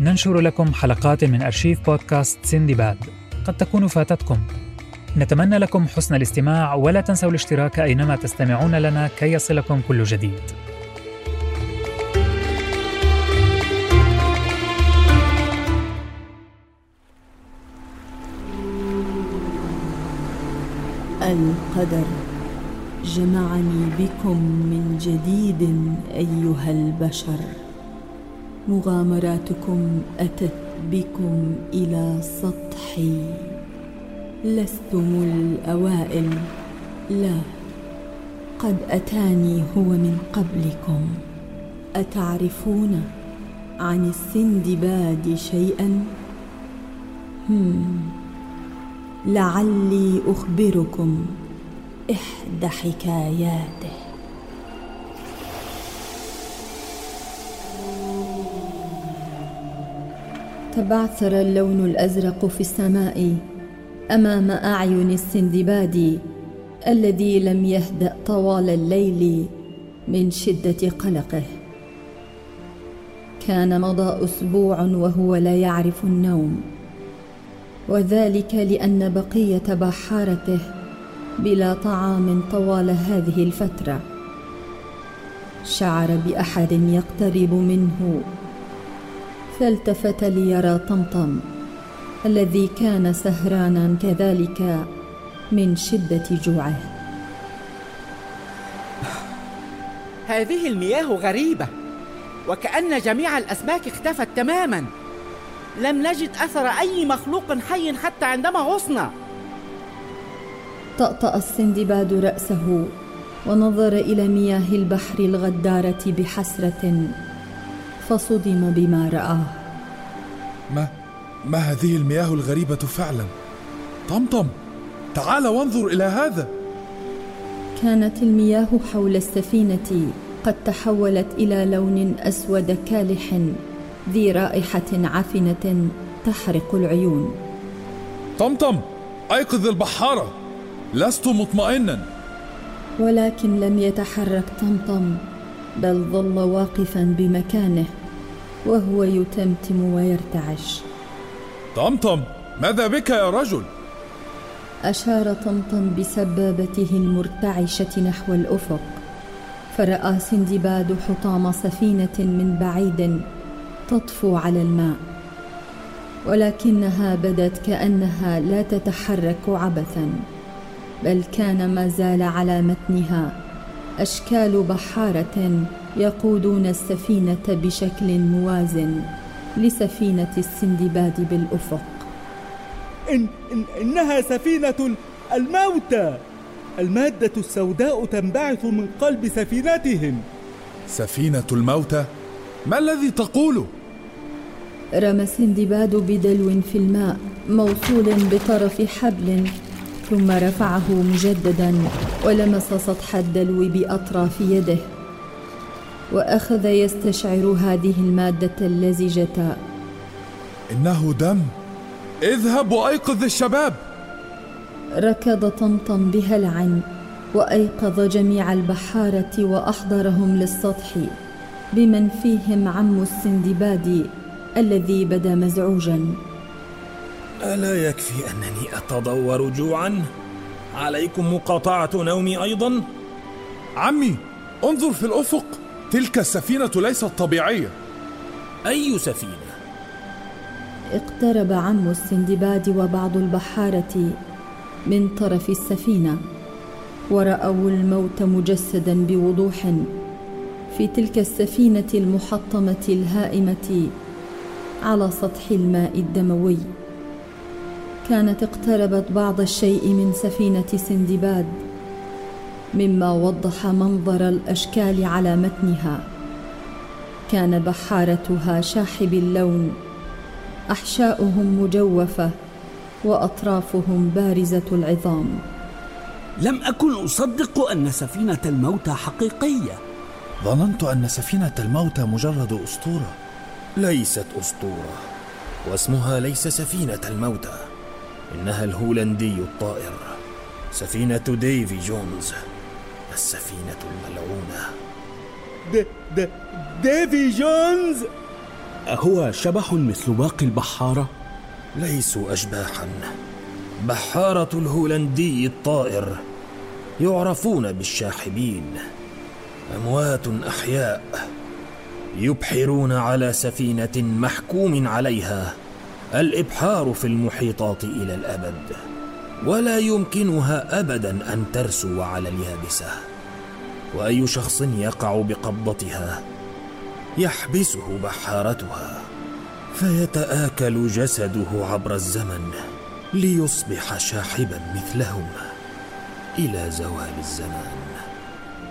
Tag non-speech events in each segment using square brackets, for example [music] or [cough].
ننشر لكم حلقات من أرشيف بودكاست سندباد قد تكون فاتتكم. نتمنى لكم حسن الاستماع ولا تنسوا الاشتراك أينما تستمعون لنا كي يصلكم كل جديد. القدر. جمعني بكم من جديد أيها البشر. مغامراتكم أتت بكم إلى سطحي. لستم الأوائل. لا قد أتاني هو من قبلكم. أتعرفون عن السندباد شيئا؟ هم لعلي أخبركم إحدى حكاياته. تبعثر اللون الأزرق في السماء أمام أعين السندباد الذي لم يهدأ طوال الليل من شدة قلقه. كان مضى أسبوع وهو لا يعرف النوم وذلك لأن بقية بحارته بلا طعام طوال هذه الفترة. شعر بأحد يقترب منه. فالتفت ليرى طمطم الذي كان سهرانا كذلك من شدة جوعه. هذه المياه غريبة وكأن جميع الأسماك اختفت تماما. لم نجد أثر أي مخلوق حي حتى عندما غصنا. طأطأ السندباد رأسه ونظر إلى مياه البحر الغدارة بحسرة. فصدم بما رآه. ما ما هذه المياه الغريبة فعلا؟ طمطم تعال وانظر إلى هذا. كانت المياه حول السفينة قد تحولت إلى لون أسود كالح ذي رائحة عفنة تحرق العيون. طمطم أيقظ البحارة. لست مطمئنا. ولكن لم يتحرك طمطم. بل ظل واقفا بمكانه وهو يتمتم ويرتعش. طمطم ماذا بك يا رجل؟ أشار طمطم بسبابته المرتعشة نحو الأفق فرأى سندباد حطام سفينة من بعيد تطفو على الماء ولكنها بدت كأنها لا تتحرك عبثا بل كان ما زال على متنها. أشكال بحارة يقودون السفينة بشكل موازن لسفينة السندباد بالأفق. إن, إن إنها سفينة الموتى المادة السوداء تنبعث من قلب سفينتهم سفينة الموتى ما الذي تقوله رمى السندباد بدلو في الماء موصول بطرف حبل ثم رفعه مجددا ولمس سطح الدلو بأطراف يده. وأخذ يستشعر هذه المادة اللزجة. إنه دم. اذهب وأيقظ الشباب. ركض طمطم بهلع وأيقظ جميع البحارة وأحضرهم للسطح بمن فيهم عم السندباد الذي بدا مزعوجا. ألا يكفي أنني أتضور جوعا؟ عليكم مقاطعة نومي أيضا؟ عمي انظر في الأفق تلك السفينة ليست طبيعية أي سفينة؟ اقترب عم السندباد وبعض البحارة من طرف السفينة ورأوا الموت مجسدا بوضوح في تلك السفينة المحطمة الهائمة على سطح الماء الدموي كانت اقتربت بعض الشيء من سفينة سندباد مما وضح منظر الأشكال على متنها. كان بحارتها شاحب اللون أحشاؤهم مجوفة وأطرافهم بارزة العظام. لم أكن أصدق أن سفينة الموتى حقيقية. ظننت أن سفينة الموتى مجرد أسطورة. ليست أسطورة واسمها ليس سفينة الموتى. إنها الهولندي الطائر. سفينة ديفي جونز. السفينة الملعونة. د د ديفي جونز؟ أهو شبح مثل باقي البحارة؟ ليسوا أشباحا. بحارة الهولندي الطائر. يعرفون بالشاحبين. أموات أحياء. يبحرون على سفينة محكوم عليها. الإبحار في المحيطات إلى الأبد ولا يمكنها أبدا أن ترسو على اليابسة. وأي شخص يقع بقبضتها يحبسه بحارتها فيتآكل جسده عبر الزمن ليصبح شاحبا مثلهم إلى زوال الزمان.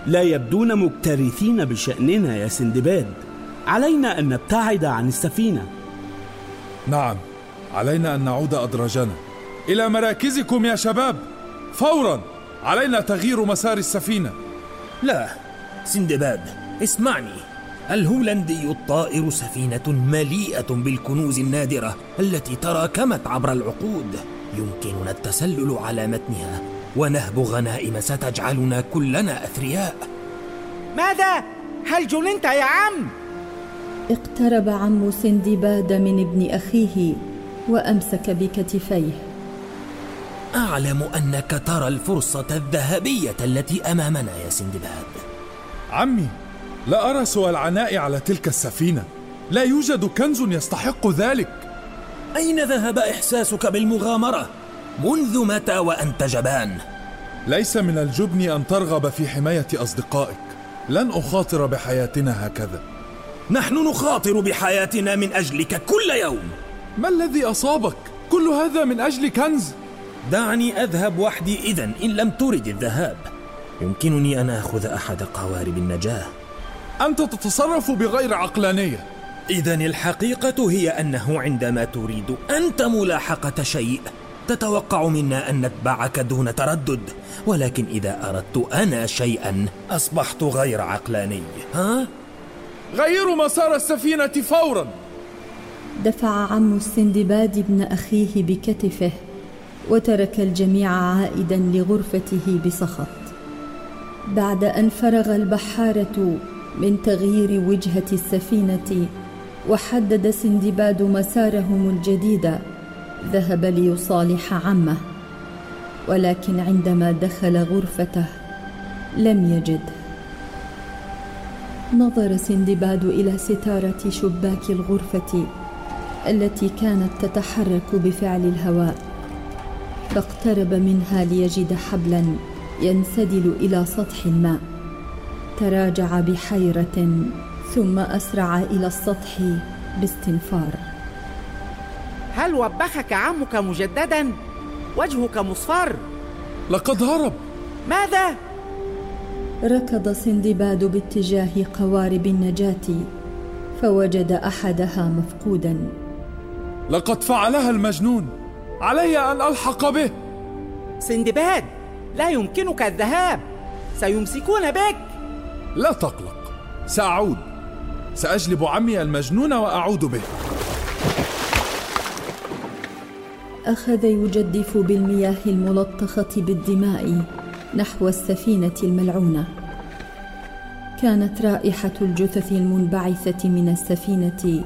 لا يبدون مكترثين بشأننا يا سندباد. علينا أن نبتعد عن السفينة. نعم علينا أن نعود أدراجنا إلى مراكزكم يا شباب. فورا علينا تغيير مسار السفينة. لا سندباد اسمعني. الهولندي الطائر سفينة مليئة بالكنوز النادرة التي تراكمت عبر العقود. يمكننا التسلل على متنها ونهب غنائم ستجعلنا كلنا أثرياء. ماذا؟ هل جننت يا عم؟ اقترب عم سندباد من ابن أخيه وأمسك بكتفيه. أعلم أنك ترى الفرصة الذهبية التي أمامنا يا سندباد. عمي لا أرى سوى العناء على تلك السفينة. لا يوجد كنز يستحق ذلك. أين ذهب إحساسك بالمغامرة؟ منذ متى وأنت جبان؟ ليس من الجبن أن ترغب في حماية أصدقائك. لن أخاطر بحياتنا هكذا. نحن نخاطر بحياتنا من أجلك كل يوم. ما الذي أصابك؟ كل هذا من أجل كنز؟ دعني أذهب وحدي إذا إن لم ترد الذهاب. يمكنني أن آخذ أحد قوارب النجاة. أنت تتصرف بغير عقلانية. إذا الحقيقة هي أنه عندما تريد أنت ملاحقة شيء تتوقع منا أن نتبعك دون تردد. ولكن إذا أردت أنا شيئا أصبحت غير عقلاني. ها؟ غيروا مسار السفينة فورا. دفع عم السندباد ابن أخيه بكتفه وترك الجميع عائدا لغرفته بسخط. بعد أن فرغ البحارة من تغيير وجهة السفينة وحدد سندباد مسارهم الجديد ذهب ليصالح عمه. ولكن عندما دخل غرفته لم يجده نظر سندباد إلى ستارة شباك الغرفة التي كانت تتحرك بفعل الهواء. فاقترب منها ليجد حبلا ينسدل إلى سطح الماء تراجع بحيرة ثم أسرع إلى السطح باستنفار. هل وبخك عمك مجددا؟ وجهك مصفر؟ لقد هرب. ماذا؟ ركض سندباد باتجاه قوارب النجاة فوجد أحدها مفقودا. لقد فعلها المجنون. علي أن ألحق به. سندباد لا يمكنك الذهاب. سيمسكون بك. لا تقلق. سأعود. سأجلب عمي المجنون وأعود به. أخذ يجدف بالمياه الملطخة بالدماء. نحو السفينة الملعونة. كانت رائحة الجثث المنبعثة من السفينة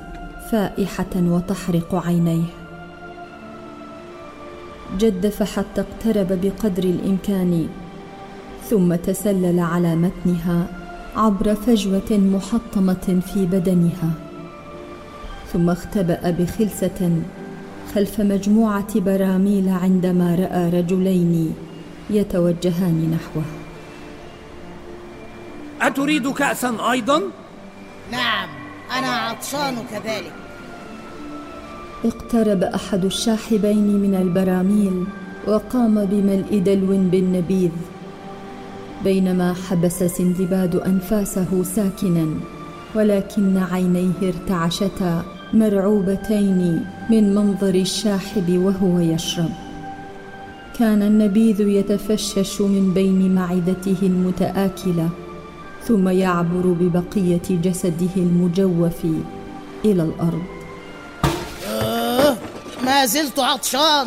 فائحة وتحرق عينيه. جدف حتى اقترب بقدر الإمكان ثم تسلل على متنها عبر فجوة محطمة في بدنها. ثم اختبأ بخلسة خلف مجموعة براميل عندما رأى رجلين يتوجهان نحوه. أتريد كأسا أيضا؟ نعم أنا عطشان كذلك. اقترب أحد الشاحبين من البراميل وقام بملء دلو بالنبيذ بينما حبس سندباد أنفاسه ساكنا ولكن عينيه ارتعشتا مرعوبتين من منظر الشاحب وهو يشرب. كان النبيذ يتفشش من بين معدته المتآكلة ثم يعبر ببقية جسده المجوف إلى الأرض. آه ما زلت عطشان.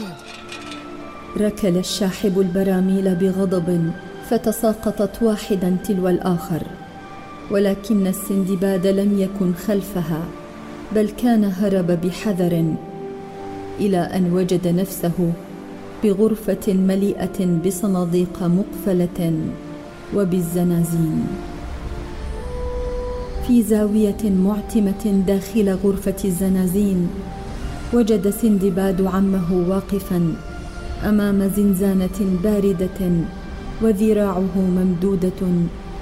ركل الشاحب البراميل بغضب فتساقطت واحدا تلو الآخر ولكن السندباد لم يكن خلفها بل كان هرب بحذر إلى أن وجد نفسه بغرفة مليئة بصناديق مقفلة وبالزنازين. في زاوية معتمة داخل غرفة الزنازين وجد سندباد عمه واقفا أمام زنزانة باردة وذراعه ممدودة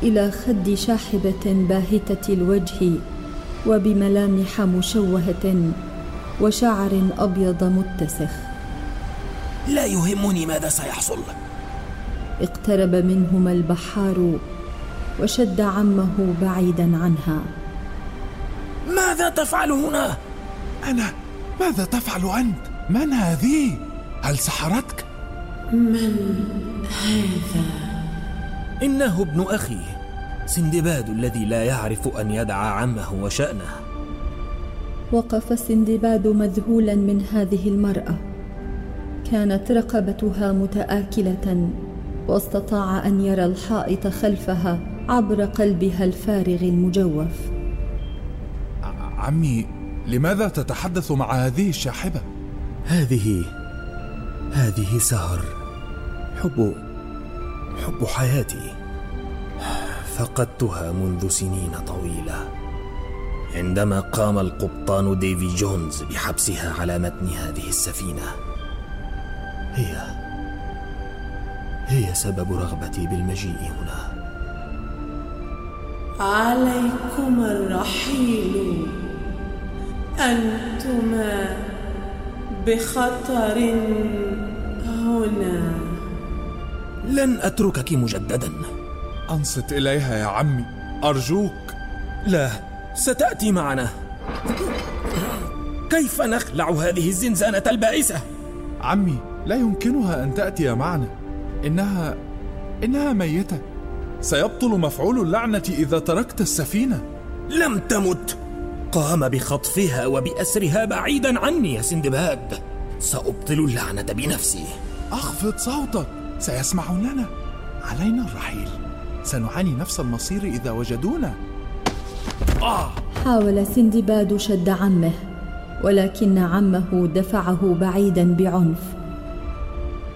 إلى خد شاحبة باهتة الوجه وبملامح مشوهة وشعر أبيض متسخ. لا يهمني ماذا سيحصل. اقترب منهما البحار وشد عمه بعيدا عنها. ماذا تفعل هنا؟ أنا ماذا تفعل أنت؟ من هذه؟ هل سحرتك؟ من هذا؟ إنه ابن أخي سندباد الذي لا يعرف أن يدعى عمه وشأنه. وقف سندباد مذهولا من هذه المرأة. كانت رقبتها متآكلة واستطاع أن يرى الحائط خلفها عبر قلبها الفارغ المجوف. عمي لماذا تتحدث مع هذه الشاحبة؟ هذه هذه سهر حب حب حياتي. فقدتها منذ سنين طويلة. عندما قام القبطان ديفي جونز بحبسها على متن هذه السفينة هي. هي سبب رغبتي بالمجيء هنا. عليكم الرحيل. انتما بخطر هنا. لن أتركك مجددا. أنصت إليها يا عمي. أرجوك. لا ستأتي معنا. كيف نخلع هذه الزنزانة البائسة؟ عمي لا يمكنها أن تأتي معنا. إنها إنها ميتة. سيبطل مفعول اللعنة إذا تركت السفينة. لم تمت. قام بخطفها وبأسرها بعيدا عني يا سندباد. سأبطل اللعنة بنفسي. أخفض صوتك. سيسمعوننا علينا الرحيل. سنعاني نفس المصير إذا وجدونا. آه. حاول سندباد شد عمه ولكن عمه دفعه بعيدا بعنف.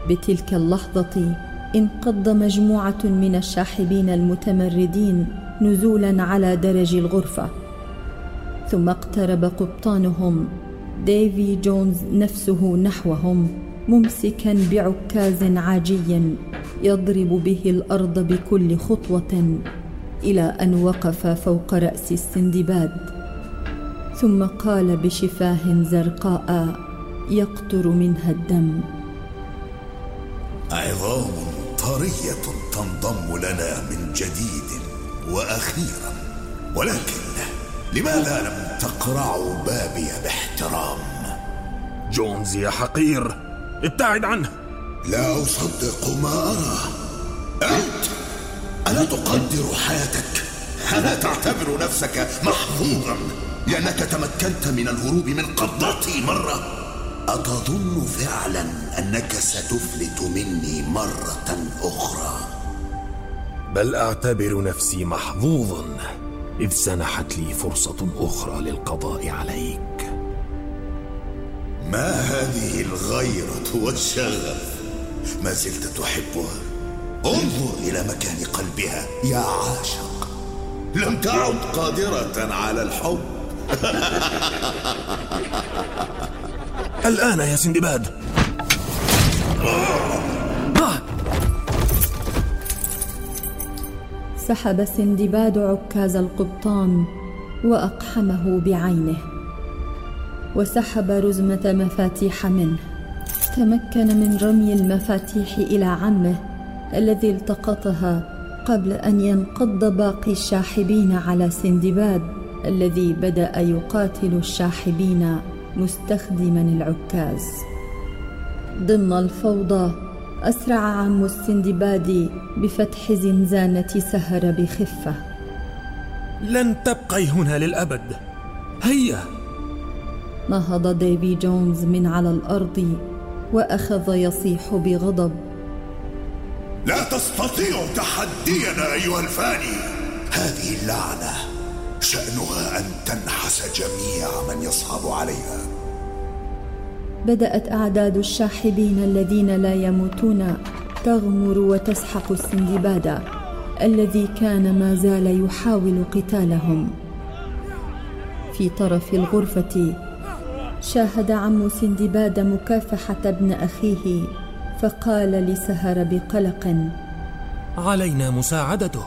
بتلك اللحظة انقض مجموعة من الشاحبين المتمردين نزولا على درج الغرفة. ثم اقترب قبطانهم. ديفي جونز نفسه نحوهم ممسكا بعكاز عاجي يضرب به الأرض بكل خطوة إلى أن وقف فوق رأس السندباد. ثم قال بشفاه زرقاء يقطر منها الدم. عظام طرية تنضم لنا من جديد وأخيرا. ولكن لماذا لم تقرعوا بابي باحترام؟ جونز يا حقير ابتعد عنه. لا أصدق ما أرى. أنت ألا تقدر حياتك؟ ألا تعتبر نفسك محظوظا؟ لأنك تمكنت من الهروب من قبضتي مرة. أتظن فعلا أنك ستفلت مني مرة أخرى. بل أعتبر نفسي محظوظا إذ سنحت لي فرصة أخرى للقضاء عليك. ما هذه الغيرة والشغف؟ ما زلت تحبها. انظر إلى مكان قلبها يا عاشق. لم تعد قادرة على الحب. [laughs] الآن يا سندباد سحب سندباد عكاز القبطان وأقحمه بعينه وسحب رزمة مفاتيح منه تمكن من رمي المفاتيح إلى عمه الذي التقطها قبل أن ينقض باقي الشاحبين على سندباد الذي بدأ يقاتل الشاحبين مستخدما العكاز. ضمن الفوضى أسرع عم السندباد بفتح زنزانة سهر بخفة. لن تبقي هنا للأبد. هيا! نهض ديفي جونز من على الأرض وأخذ يصيح بغضب. لا تستطيع تحدينا أيها الفاني. هذه اللعنة. شأنها أن تنحس جميع من يصعب عليها. بدأت أعداد الشاحبين الذين لا يموتون تغمر وتسحق السندباد الذي كان ما زال يحاول قتالهم. في طرف الغرفة شاهد عم سندباد مكافحة ابن أخيه فقال لسهر بقلق. علينا مساعدته.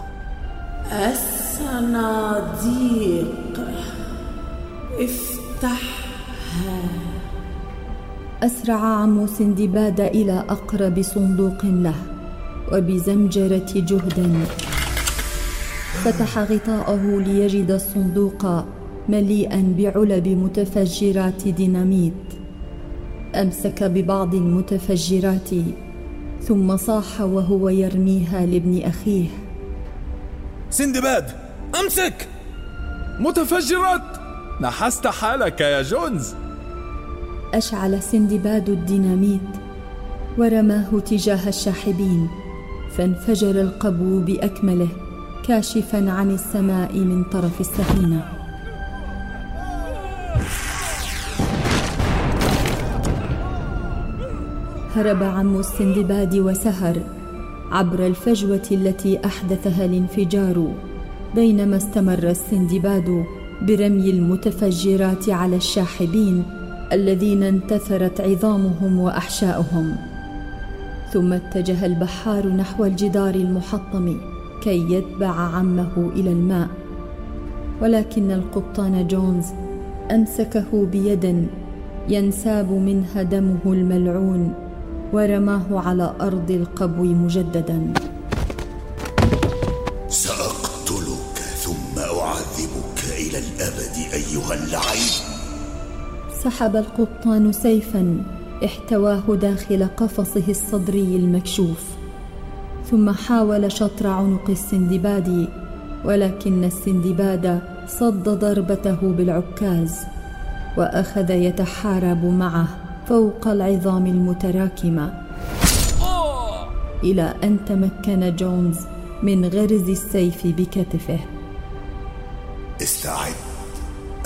الصناديق افتحها أسرع عم سندباد إلى أقرب صندوق له وبزمجرة جهد. فتح غطاءه ليجد الصندوق مليئا بعلب متفجرات ديناميت. أمسك ببعض المتفجرات ثم صاح وهو يرميها لابن أخيه. سندباد! امسك! متفجرات! نحست حالك يا جونز! أشعل سندباد الديناميت ورماه تجاه الشاحبين فانفجر القبو بأكمله كاشفا عن السماء من طرف السفينة. هرب عم السندباد وسهر عبر الفجوة التي أحدثها الانفجار. بينما استمر السندباد برمي المتفجرات على الشاحبين الذين انتثرت عظامهم وأحشاؤهم. ثم اتجه البحار نحو الجدار المحطم كي يتبع عمه إلى الماء. ولكن القبطان جونز أمسكه بيد ينساب منها دمه الملعون ورماه على أرض القبو مجددا. سحب القبطان سيفا احتواه داخل قفصه الصدري المكشوف. ثم حاول شطر عنق السندباد ولكن السندباد صد ضربته بالعكاز وأخذ يتحارب معه فوق العظام المتراكمه إلى أن تمكن جونز من غرز السيف بكتفه. استعد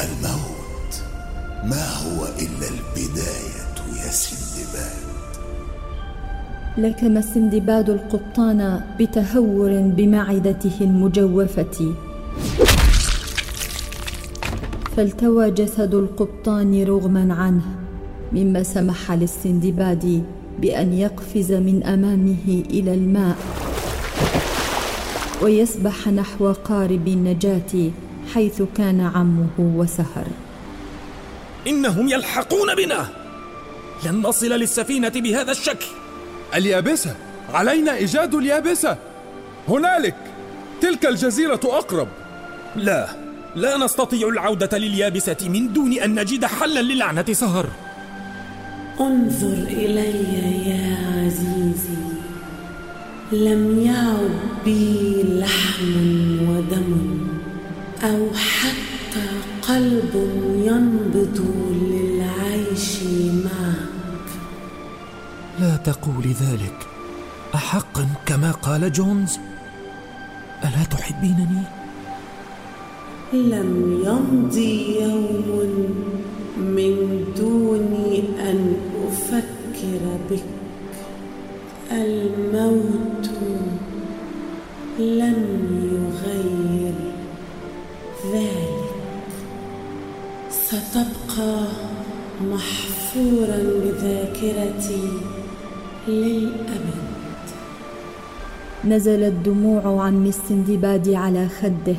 الموت. ما لكم السندباد القبطان بتهور بمعدته المجوفة. فالتوى جسد القبطان رغما عنه مما سمح للسندباد بأن يقفز من أمامه إلى الماء ويسبح نحو قارب النجاة حيث كان عمه وسهر. إنهم يلحقون بنا! لن نصل للسفينة بهذا الشكل! اليابسة. علينا إيجاد اليابسة. هنالك. تلك الجزيرة أقرب. لا. لا نستطيع العودة لليابسة من دون أن نجد حلا للعنة سهر. انظر إلي يا عزيزي. لم يعد بي لحم ودم أو حتى قلب ينبض للعيش معك لا تقولي ذلك. احقا كما قال جونز. ألا تحبينني؟ لم يمضي يوم من دون أن أفكر بك. الموت لن يغير ذلك. ستبقى محفورا بذاكرتي. للأبد. نزلت دموع عم السندباد على خده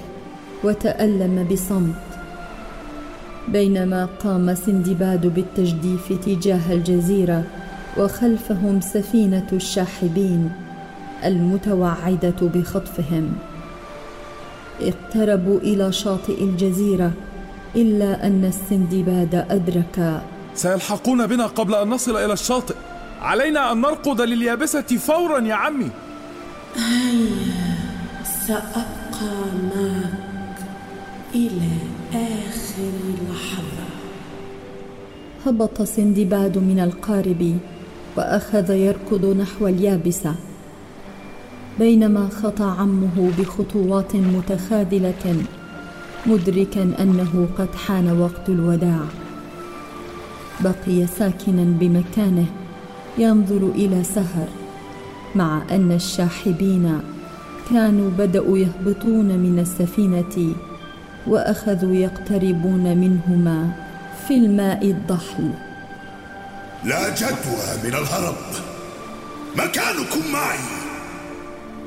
وتألم بصمت. بينما قام سندباد بالتجديف تجاه الجزيرة وخلفهم سفينة الشاحبين المتوعدة بخطفهم. اقتربوا إلى شاطئ الجزيرة إلا أن السندباد ادرك سيلحقون بنا قبل أن نصل إلى الشاطئ. علينا أن نرقد لليابسة فورا يا عمي. هيا سأبقى معك إلى آخر لحظة. هبط سندباد من القارب وأخذ يركض نحو اليابسة بينما خطى عمه بخطوات متخاذلة مدركا أنه قد حان وقت الوداع. بقي ساكنا بمكانه ينظر إلى سهر مع أن الشاحبين كانوا بدأوا يهبطون من السفينة وأخذوا يقتربون منهما في الماء الضحل. لا جدوى من الهرب. مكانكم معي.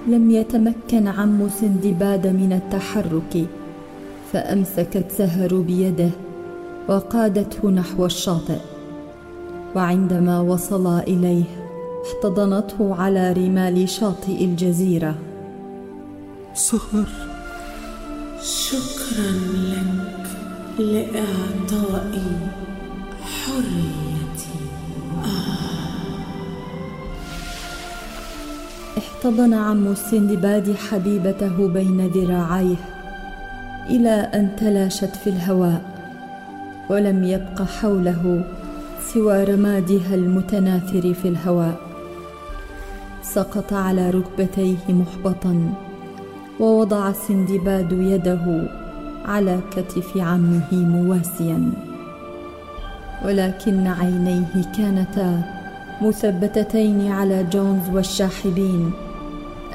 لم يتمكن عم سندباد من التحرك فأمسكت سهر بيده وقادته نحو الشاطئ. وعندما وصلا إليه احتضنته على رمال شاطئ الجزيرة. سهر. شكرا لك لإعطائي حريتي. احتضن عم السندباد حبيبته بين ذراعيه إلى أن تلاشت في الهواء ولم يبق حوله سوى رمادها المتناثر في الهواء. سقط على ركبتيه محبطا ووضع السندباد يده على كتف عمه مواسيا. ولكن عينيه كانتا مثبتتين على جونز والشاحبين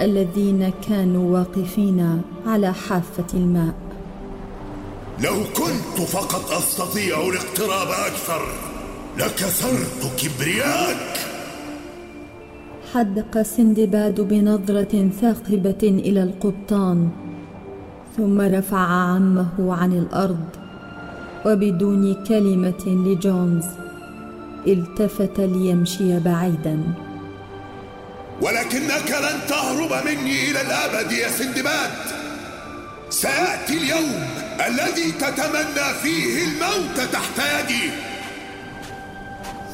الذين كانوا واقفين على حافة الماء. لو كنت فقط أستطيع الاقتراب أكثر. لكسرت كبرياك. حدق سندباد بنظرة ثاقبة إلى القبطان ثم رفع عمه عن الأرض وبدون كلمة لجونز التفت ليمشي بعيدا. ولكنك لن تهرب مني إلى الأبد يا سندباد. سياتي اليوم الذي تتمنى فيه الموت تحت يدي.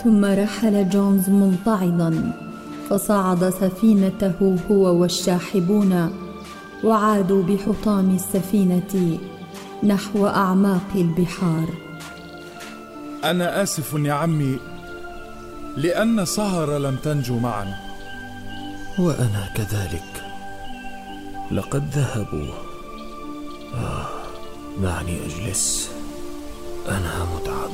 ثم رحل جونز منطعدا فصعد سفينته هو والشاحبون وعادوا بحطام السفينة نحو أعماق البحار. أنا آسف يا عمي لأن سهر لم تنجو معنا وأنا كذلك. لقد ذهبوا. آه دعني أجلس. أنا متعب.